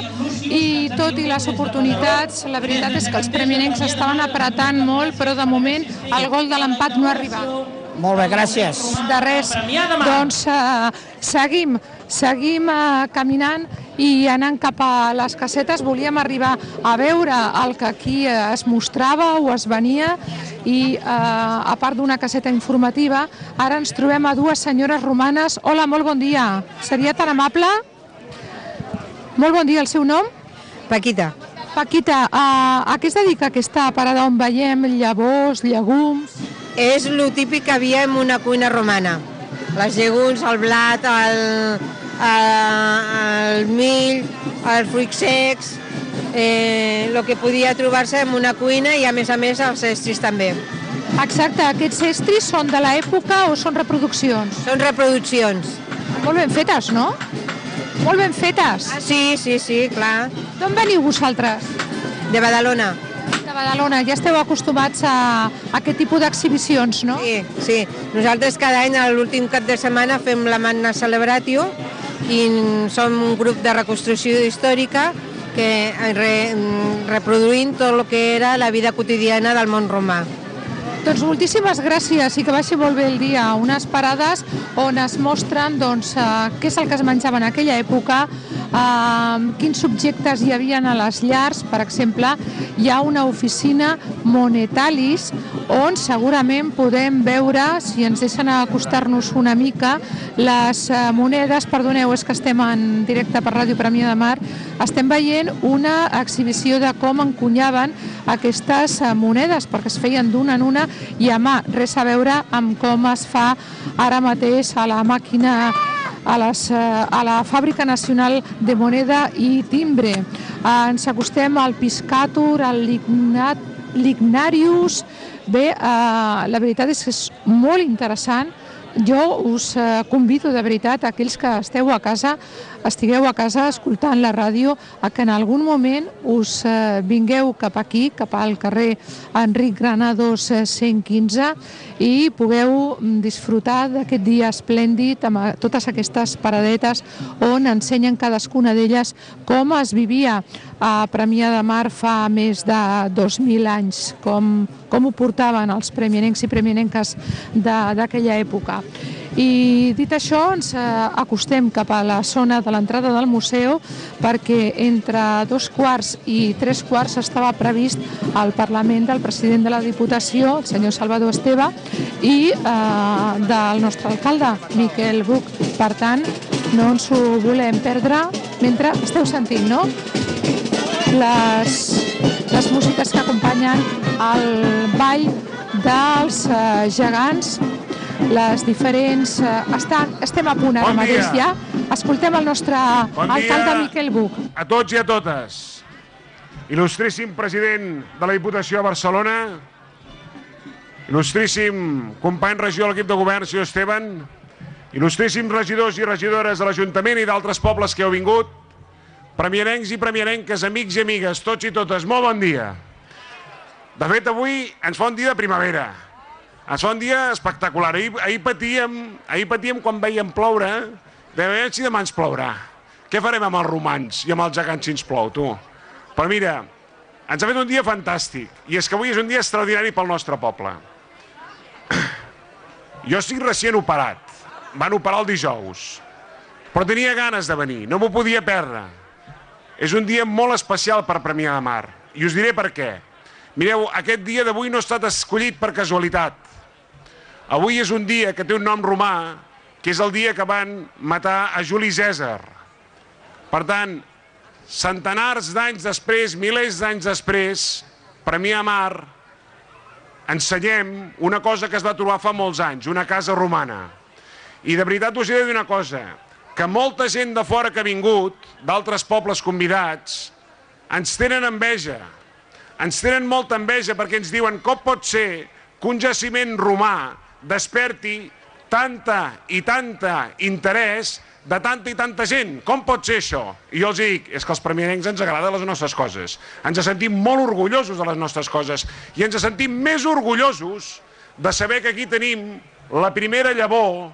i tot i les oportunitats, la veritat és que els premianencs estaven apretant molt, però de moment el gol de l'empat no ha arribat. Molt bé, gràcies. De res. Doncs uh, seguim, seguim uh, caminant i anant cap a les casetes volíem arribar a veure el que aquí es mostrava o es venia i uh, a part d'una caseta informativa ara ens trobem a dues senyores romanes. Hola, molt bon dia. Seria tan amable? Molt bon dia, el seu nom? Paquita. Paquita, uh, a què es dedica aquesta parada on veiem llavors, llegums? És el típic que havia en una cuina romana. Les llegums, el blat, el, el, mill, els fruits secs, eh, el que podia trobar-se en una cuina i a més a més els estris també. Exacte, aquests estris són de l'època o són reproduccions? Són reproduccions. Molt ben fetes, no? Molt ben fetes. Ah, sí, sí, sí, clar. D'on veniu vosaltres? De Badalona. De Badalona, ja esteu acostumats a, a aquest tipus d'exhibicions, no? Sí, sí. Nosaltres cada any, l'últim cap de setmana, fem la Magna Celebratio i som un grup de reconstrucció històrica que re, reproduint tot el que era la vida quotidiana del món romà. Doncs moltíssimes gràcies i que vagi molt bé el dia. Unes parades on es mostren doncs, eh, què és el que es menjava en aquella època, eh, quins subjectes hi havia a les llars. Per exemple, hi ha una oficina Monetalis on segurament podem veure, si ens deixen acostar-nos una mica, les eh, monedes, perdoneu, és que estem en directe per Ràdio Premià de Mar, estem veient una exhibició de com encunyaven aquestes eh, monedes, perquè es feien d'una en una i a mà, res a veure amb com es fa ara mateix a la màquina a, les, eh, a la Fàbrica Nacional de Moneda i Timbre. Eh, ens acostem al Piscator, al Lignat, Lignarius. Bé, eh, la veritat és que és molt interessant. Jo us eh, convido de veritat aquells que esteu a casa, estigueu a casa escoltant la ràdio, a que en algun moment us eh, vingueu cap aquí, cap al carrer Enric Granados eh, 115 i pugueu mm, disfrutar d'aquest dia esplèndid amb eh, totes aquestes paradetes on ensenyen cadascuna d'elles com es vivia a Premià de Mar fa més de 2.000 anys, com, com ho portaven els premianencs i premianenques d'aquella època. I dit això, ens eh, acostem cap a la zona de l'entrada del museu perquè entre dos quarts i tres quarts estava previst el Parlament del president de la Diputació, el senyor Salvador Esteve, i eh, del nostre alcalde, Miquel Buch. Per tant, no ens ho volem perdre mentre esteu sentint, no? Les, les músiques que acompanyen el ball dels eh, gegants les diferents... Eh, està, estem a punt ara Bon mateix dia. ja. Escoltem el nostre Bon alcalde dia. Miquel Buch. A tots i a totes. Il·lustríssim president de la Diputació de Barcelona, il·lustríssim company regidor de l'equip de govern, senyor Esteban, il·lustríssims regidors i regidores de l'Ajuntament i d'altres pobles que heu vingut, premiarencs i premiarenques, amics i amigues, tots i totes, molt bon dia. De fet, avui ens fa un dia de primavera. Ens fa un dia espectacular. Ahir, ahir, patíem, ahir patíem quan veiem ploure, de veure si demà ens plourà. Què farem amb els romans i amb els gegants si ens plou, tu? Però mira, ens ha fet un dia fantàstic, i és que avui és un dia extraordinari pel nostre poble. Jo estic recient operat, van operar el dijous, però tenia ganes de venir, no m'ho podia perdre. És un dia molt especial per Premià de Mar, i us diré per què. Mireu, aquest dia d'avui no ha estat escollit per casualitat. Avui és un dia que té un nom romà, que és el dia que van matar a Juli Cèsar. Per tant, centenars d'anys després, milers d'anys després, Premià Mar, ensenyem una cosa que es va trobar fa molts anys, una casa romana. I de veritat us he de dir una cosa, que molta gent de fora que ha vingut, d'altres pobles convidats, ens tenen enveja. Ens tenen molta enveja perquè ens diuen com pot ser que un jaciment romà desperti tanta i tanta interès de tanta i tanta gent. Com pot ser això? I jo els dic, és que als premiarencs ens agraden les nostres coses. Ens sentim molt orgullosos de les nostres coses i ens sentim més orgullosos de saber que aquí tenim la primera llavor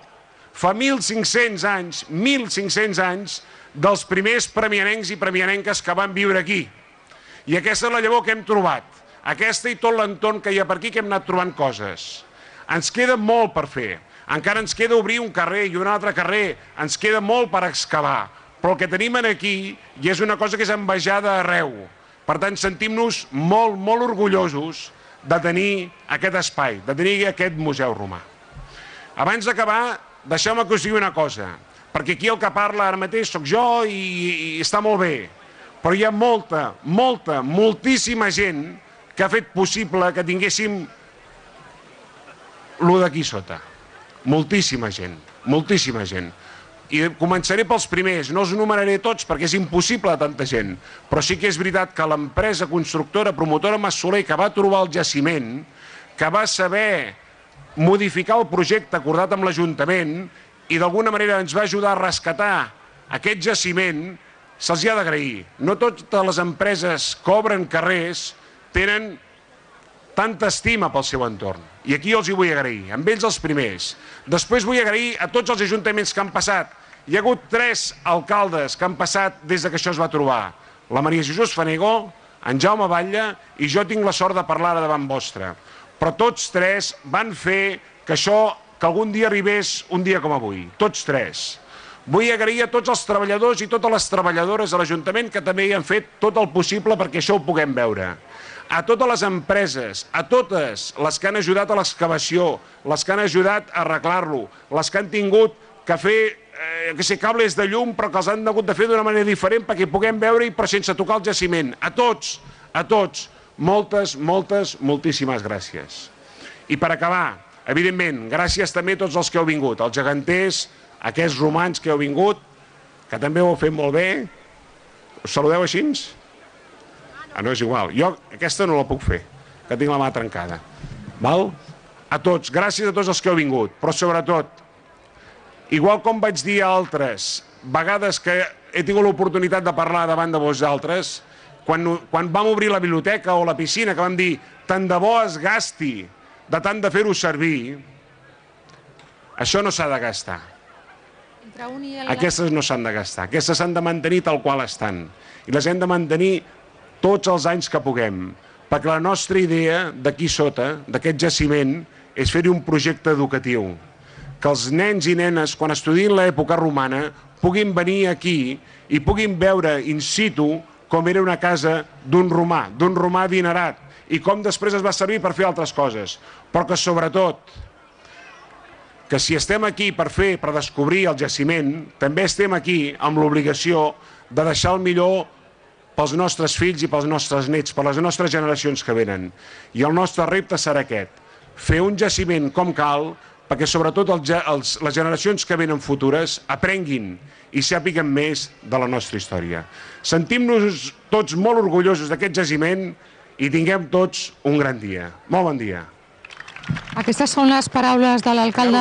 fa 1.500 anys, 1.500 anys, dels primers premiarencs i premiarenques que van viure aquí. I aquesta és la llavor que hem trobat. Aquesta i tot l'entorn que hi ha per aquí que hem anat trobant coses. Ens queda molt per fer. Encara ens queda obrir un carrer i un altre carrer. Ens queda molt per excavar. Però el que tenim aquí i és una cosa que és envejada arreu. Per tant, sentim-nos molt, molt orgullosos de tenir aquest espai, de tenir aquest museu romà. Abans d'acabar, deixeu-me que us digui una cosa, perquè aquí el que parla ara mateix sóc jo i, i està molt bé, però hi ha molta, molta, moltíssima gent que ha fet possible que tinguéssim lo d'aquí sota. Moltíssima gent, moltíssima gent. I començaré pels primers, no els numeraré tots perquè és impossible tanta gent, però sí que és veritat que l'empresa constructora promotora Massoler que va trobar el jaciment, que va saber modificar el projecte acordat amb l'Ajuntament i d'alguna manera ens va ajudar a rescatar aquest jaciment, se'ls ha d'agrair. No totes les empreses que obren carrers tenen tanta estima pel seu entorn. I aquí els hi vull agrair, amb ells els primers. Després vull agrair a tots els ajuntaments que han passat. Hi ha hagut tres alcaldes que han passat des de que això es va trobar. La Maria Jesús Fanegó, en Jaume Batlle i jo tinc la sort de parlar ara davant vostre. Però tots tres van fer que això, que algun dia arribés un dia com avui. Tots tres. Vull agrair a tots els treballadors i totes les treballadores de l'Ajuntament que també hi han fet tot el possible perquè això ho puguem veure a totes les empreses, a totes les que han ajudat a l'excavació, les que han ajudat a arreglar-lo, les que han tingut que fer eh, que sé, cables de llum però que els han hagut de fer d'una manera diferent perquè puguem veure-hi però sense tocar el jaciment. A tots, a tots, moltes, moltes, moltíssimes gràcies. I per acabar, evidentment, gràcies també a tots els que heu vingut, els geganters, aquests romans que heu vingut, que també ho heu fet molt bé. Us saludeu així? Ah, no és igual. Jo aquesta no la puc fer, que tinc la mà trencada. Val? A tots, gràcies a tots els que heu vingut, però sobretot, igual com vaig dir a altres vegades que he tingut l'oportunitat de parlar davant de vosaltres, quan, quan vam obrir la biblioteca o la piscina, que vam dir tant de bo es gasti de tant de fer-ho servir, això no s'ha de gastar. Aquestes no s'han de gastar, aquestes s'han de mantenir tal qual estan. I les hem de mantenir tots els anys que puguem, perquè la nostra idea d'aquí sota, d'aquest jaciment, és fer-hi un projecte educatiu. Que els nens i nenes, quan estudien l'època romana, puguin venir aquí i puguin veure in situ com era una casa d'un romà, d'un romà adinerat, i com després es va servir per fer altres coses. Però que sobretot, que si estem aquí per fer, per descobrir el jaciment, també estem aquí amb l'obligació de deixar el millor pels nostres fills i pels nostres nets, per les nostres generacions que venen. I el nostre repte serà aquest, fer un jaciment com cal, perquè sobretot els, els, les generacions que venen futures aprenguin i sàpiguen més de la nostra història. Sentim-nos tots molt orgullosos d'aquest jaciment i tinguem tots un gran dia. Molt bon dia. Aquestes són les paraules de l'alcalde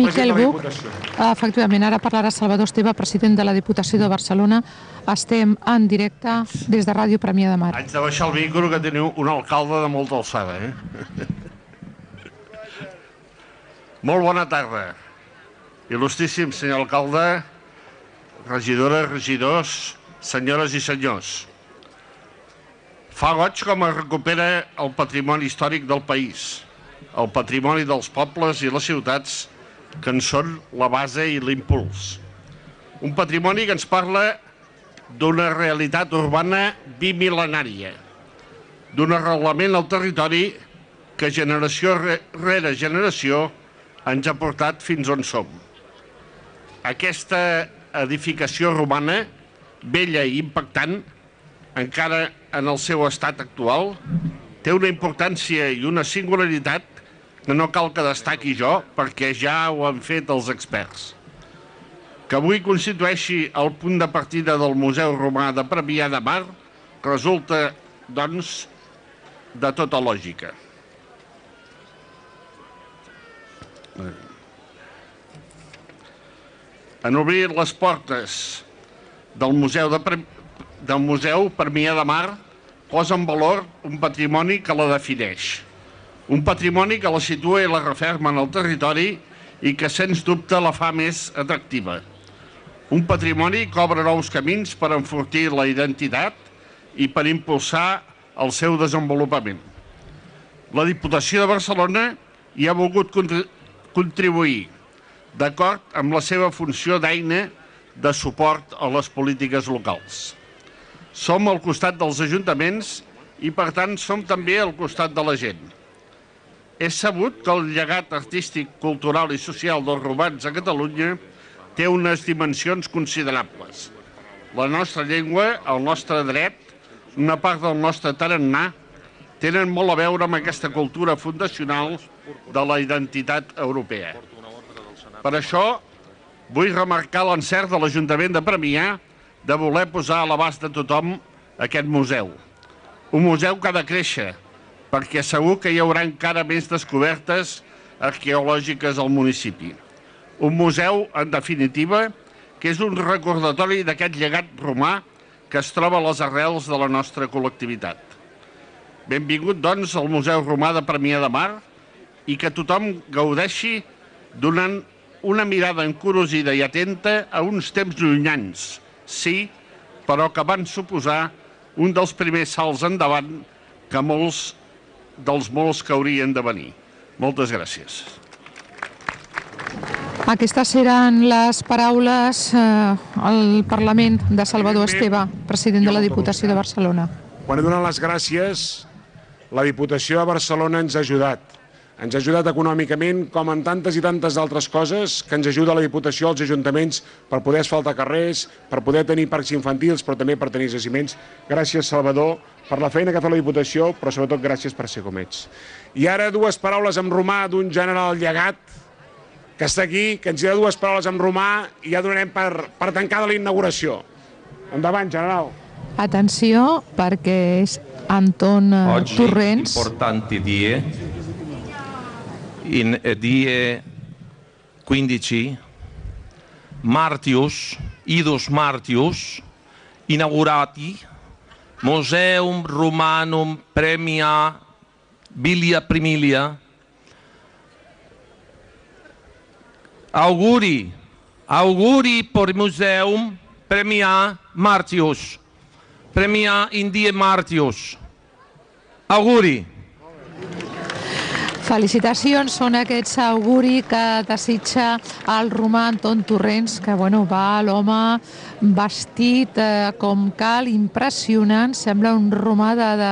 Miquel. Diputació. Efectivament, ara parlarà Salvador Esteve, president de la Diputació de Barcelona. Estem en directe des de Ràdio Premià de Mar. Haig de baixar el micro que teniu un alcalde de molta alçada, eh? Molt bona tarda. Il·lustríssim senyor alcalde, regidores, regidors, senyores i senyors. Fa goig com es recupera el patrimoni històric del país, el patrimoni dels pobles i les ciutats que en són la base i l'impuls. Un patrimoni que ens parla d'una realitat urbana bimil·lenària, d'un arrelament al territori que generació re- rere generació ens ha portat fins on som. Aquesta edificació romana, vella i impactant, encara en el seu estat actual, té una importància i una singularitat que no cal que destaqui jo, perquè ja ho han fet els experts. Que avui constitueixi el punt de partida del Museu Romà de Premià de Mar resulta, doncs, de tota lògica. En obrir les portes del Museu, de Pre... del Museu Premià de Mar posa en valor un patrimoni que la defineix. Un patrimoni que la situa i la referma en el territori i que, sens dubte, la fa més atractiva. Un patrimoni que obre nous camins per enfortir la identitat i per impulsar el seu desenvolupament. La Diputació de Barcelona hi ha volgut contri- contribuir, d'acord amb la seva funció d'eina de suport a les polítiques locals. Som al costat dels ajuntaments i, per tant, som també al costat de la gent. És sabut que el llegat artístic, cultural i social dels romans a Catalunya té unes dimensions considerables. La nostra llengua, el nostre dret, una part del nostre tarannà, tenen molt a veure amb aquesta cultura fundacional de la identitat europea. Per això, vull remarcar l'encert de l'Ajuntament de Premià de voler posar a l'abast de tothom aquest museu. Un museu que ha de créixer, perquè segur que hi haurà encara més descobertes arqueològiques al municipi. Un museu, en definitiva, que és un recordatori d'aquest llegat romà que es troba a les arrels de la nostra col·lectivitat. Benvingut, doncs, al Museu Romà de Premià de Mar i que tothom gaudeixi donant una mirada encurosida i atenta a uns temps llunyans, sí, però que van suposar un dels primers salts endavant que molts dels molts que haurien de venir. Moltes gràcies. Aquestes eren les paraules eh, al Parlament de Salvador Esteve, president de la Diputació de Barcelona. Quan he donat les gràcies, la Diputació de Barcelona ens ha ajudat. Ens ha ajudat econòmicament, com en tantes i tantes altres coses que ens ajuda la Diputació als ajuntaments per poder asfaltar carrers, per poder tenir parcs infantils, però també per tenir jaciments. Gràcies, Salvador, per la feina que fa la Diputació, però sobretot gràcies per ser com ets. I ara dues paraules en romà d'un general llegat que està aquí, que ens dirà dues paraules en romà i ja donarem per, per tancada la inauguració. Endavant, general. Atenció, perquè és Anton eh, Oggi Torrents. importanti die, in die 15 Martius, idus Martius, inaugurati Museum Romanum Premia Bilia Primilia. Auguri, auguri por Museum Premia Martius, Premia in die Martius. Auguri. Felicitacions, són aquests auguri que desitja el romà Anton Torrents, que bueno, va l'home vestit eh, com cal, impressionant, sembla un romà de, de,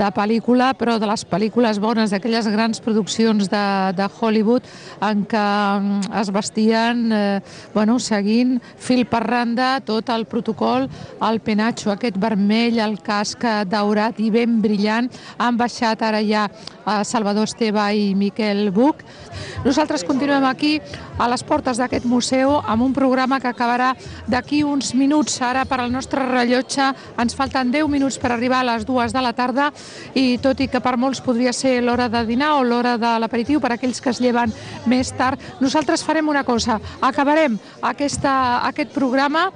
de pel·lícula, però de les pel·lícules bones, d'aquelles grans produccions de, de Hollywood en què mm, es vestien eh, bueno, seguint fil per randa tot el protocol, el penatxo aquest vermell, el casc daurat i ben brillant. Han baixat ara ja Salvador Esteve i Miquel Buch. Nosaltres continuem aquí a les portes d'aquest museu amb un programa que acabarà d'aquí uns minuts ara per al nostre rellotge, ens falten 10 minuts per arribar a les dues de la tarda i tot i que per molts podria ser l'hora de dinar o l'hora de l'aperitiu per aquells que es lleven més tard, nosaltres farem una cosa, acabarem aquesta, aquest programa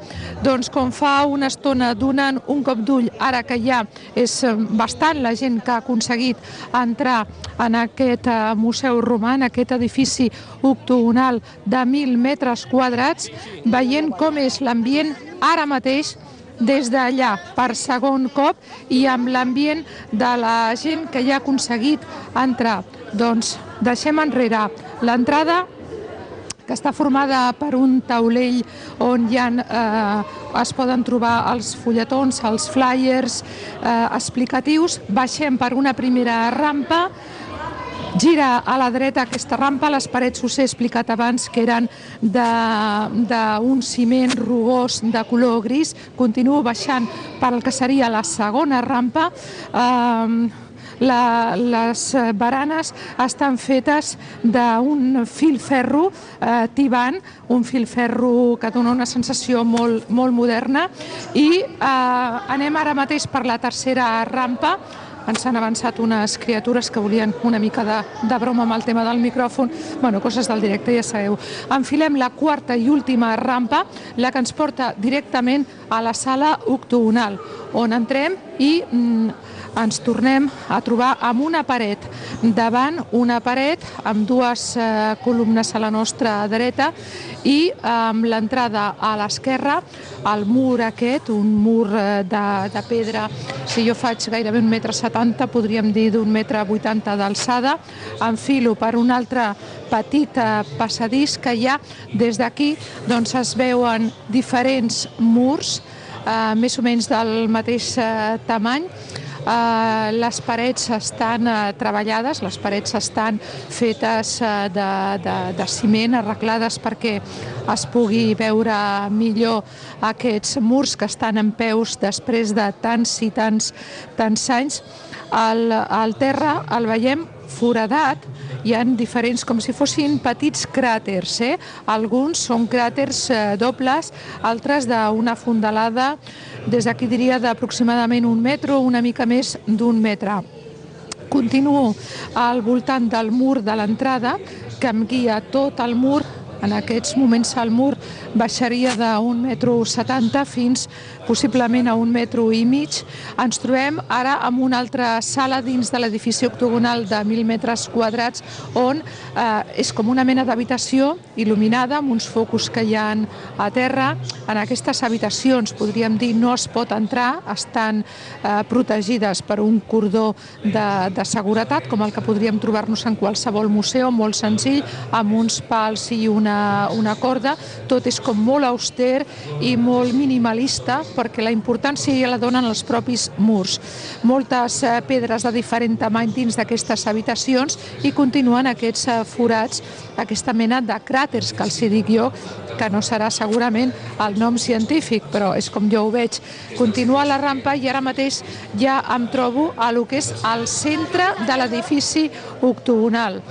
doncs com fa una estona donant un cop d'ull, ara que ja és bastant la gent que ha aconseguit entrar en aquest eh, museu romà, en aquest edifici octogonal de 1.000 metres quadrats, veient com és l'ambient ara mateix des d'allà per segon cop i amb l'ambient de la gent que ja ha aconseguit entrar. Doncs deixem enrere l'entrada que està formada per un taulell on hi ha, eh, es poden trobar els fulletons, els flyers eh, explicatius. Baixem per una primera rampa, gira a la dreta aquesta rampa, les parets us he explicat abans que eren d'un ciment rugós de color gris, continuo baixant per el que seria la segona rampa, eh, la, les baranes estan fetes d'un fil ferro eh, tibant, un fil ferro que dona una sensació molt, molt moderna. I eh, anem ara mateix per la tercera rampa ens han avançat unes criatures que volien una mica de, de broma amb el tema del micròfon, bueno, coses del directe, ja sabeu. Enfilem la quarta i última rampa, la que ens porta directament a la sala octogonal, on entrem i mm, ens tornem a trobar amb una paret davant, una paret amb dues eh, columnes a la nostra dreta i amb l'entrada a l'esquerra, el mur aquest, un mur eh, de, de pedra, si jo faig gairebé un metre setanta, podríem dir d'un metre vuitanta d'alçada, enfilo per un altre petit eh, passadís que hi ha. Des d'aquí doncs es veuen diferents murs eh, més o menys del mateix eh, tamany Uh, les parets estan uh, treballades, les parets estan fetes uh, de, de, de ciment, arreglades perquè es pugui veure millor aquests murs que estan en peus després de tants i tants, tants anys. El, el terra el veiem foradat, hi han diferents, com si fossin petits cràters. Eh? Alguns són cràters eh, dobles, altres d'una fondalada, des d'aquí diria d'aproximadament un metre o una mica més d'un metre. Continuo al voltant del mur de l'entrada, que em guia tot el mur en aquests moments el mur baixaria d'un metro setanta fins possiblement a un metro i mig. Ens trobem ara en una altra sala dins de l'edifici octogonal de 1.000 metres quadrats on eh, és com una mena d'habitació il·luminada amb uns focus que hi ha a terra. En aquestes habitacions, podríem dir, no es pot entrar, estan eh, protegides per un cordó de, de seguretat, com el que podríem trobar-nos en qualsevol museu, molt senzill, amb uns pals i una, una corda. Tot és com molt auster i molt minimalista, perquè la importància ja la donen els propis murs. Moltes eh, pedres de diferent tamany dins d'aquestes habitacions i continuen aquests eh, forats, aquesta mena de cràters que els dic jo, que no serà segurament el nom científic, però és com jo ho veig. Continua la rampa i ara mateix ja em trobo a lo que és el centre de l'edifici octogonal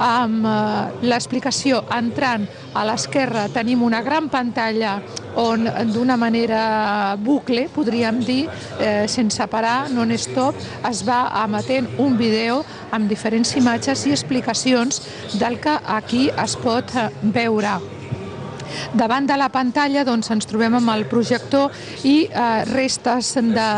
amb eh, l'explicació entrant a l'esquerra tenim una gran pantalla on d'una manera bucle, podríem dir, eh, sense parar, non-stop, es va emetent un vídeo amb diferents imatges i explicacions del que aquí es pot eh, veure. Davant de la pantalla doncs, ens trobem amb el projector i eh, restes de,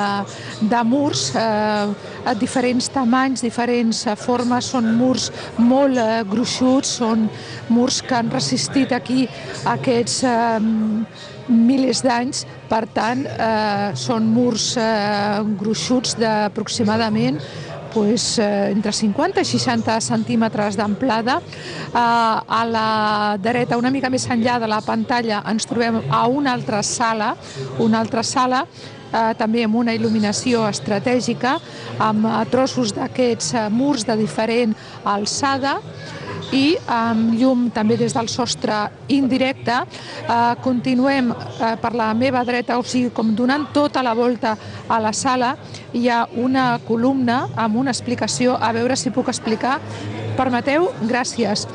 de murs eh, a diferents tamanys, diferents eh, formes, són murs molt eh, gruixuts, són murs que han resistit aquí aquests eh, milers d'anys, per tant, eh, són murs eh, gruixuts d'aproximadament pues, eh, entre 50 i 60 centímetres d'amplada. Eh, a la dreta, una mica més enllà de la pantalla, ens trobem a una altra sala, una altra sala eh, també amb una il·luminació estratègica, amb eh, trossos d'aquests murs de diferent alçada, i amb llum també des del sostre indirecte. Eh, continuem eh, per la meva dreta, o sigui, com donant tota la volta a la sala, hi ha una columna amb una explicació, a veure si puc explicar. Permeteu? Gràcies.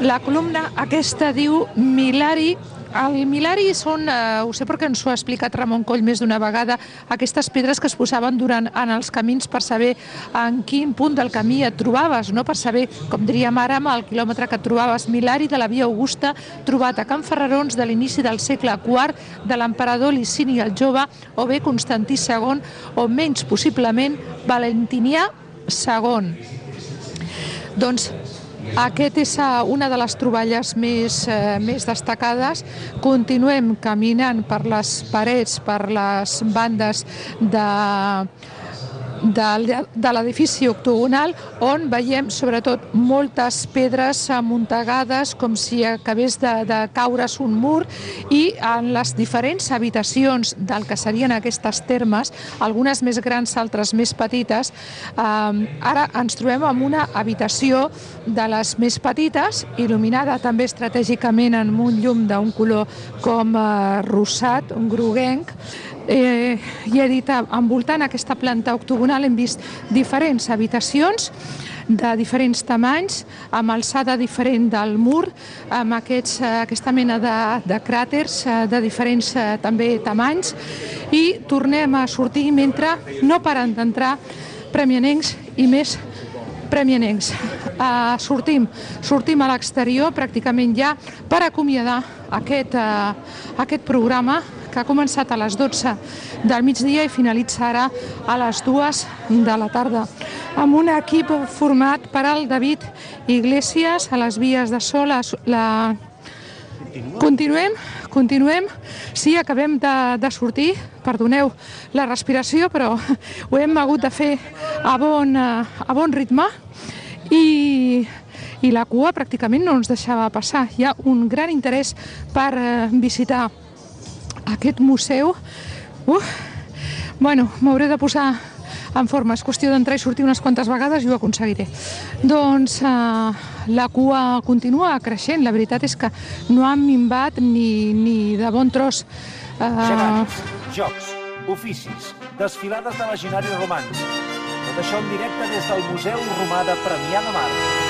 La columna aquesta diu Milari el Milari són, eh, ho sé perquè ens ho ha explicat Ramon Coll més d'una vegada, aquestes pedres que es posaven durant en els camins per saber en quin punt del camí et trobaves, no? per saber, com diríem ara, amb el quilòmetre que trobaves. Milari de la Via Augusta, trobat a Can Ferrarons de l'inici del segle IV, de l'emperador Licini el Jove, o bé Constantí II, o menys possiblement Valentinià II. Doncs aquest és eh, una de les troballes més, eh, més destacades. Continuem caminant per les parets, per les bandes de, de, l'edifici octogonal on veiem sobretot moltes pedres amuntegades com si acabés de, de caure's un mur i en les diferents habitacions del que serien aquestes termes, algunes més grans, altres més petites, eh, ara ens trobem amb una habitació de les més petites, il·luminada també estratègicament amb un llum d'un color com eh, rosat, un groguenc, eh, i he dit, envoltant aquesta planta octogonal hem vist diferents habitacions de diferents tamanys, amb alçada diferent del mur, amb aquests, eh, aquesta mena de, de cràters eh, de diferents eh, també tamanys, i tornem a sortir mentre no paren d'entrar premianencs i més premianencs. Uh, sortim, sortim a l'exterior pràcticament ja per acomiadar aquest, uh, aquest programa que ha començat a les 12 del migdia i finalitzarà a les 2 de la tarda, amb un equip format per al David Iglesias a les vies de so, la, la... Continuem, continuem. Sí, acabem de, de sortir, perdoneu la respiració, però ho hem hagut de fer a bon, a bon ritme i, i la cua pràcticament no ens deixava passar. Hi ha un gran interès per eh, visitar aquest museu, uh, bueno, m'hauré de posar en forma. És qüestió d'entrar i sortir unes quantes vegades i ho aconseguiré. Doncs eh, la cua continua creixent. La veritat és que no han minvat ni, ni de bon tros. Eh... Gegants, jocs, oficis, desfilades de legionaris romans. Tot això en directe des del Museu Romà de Premià de Mar.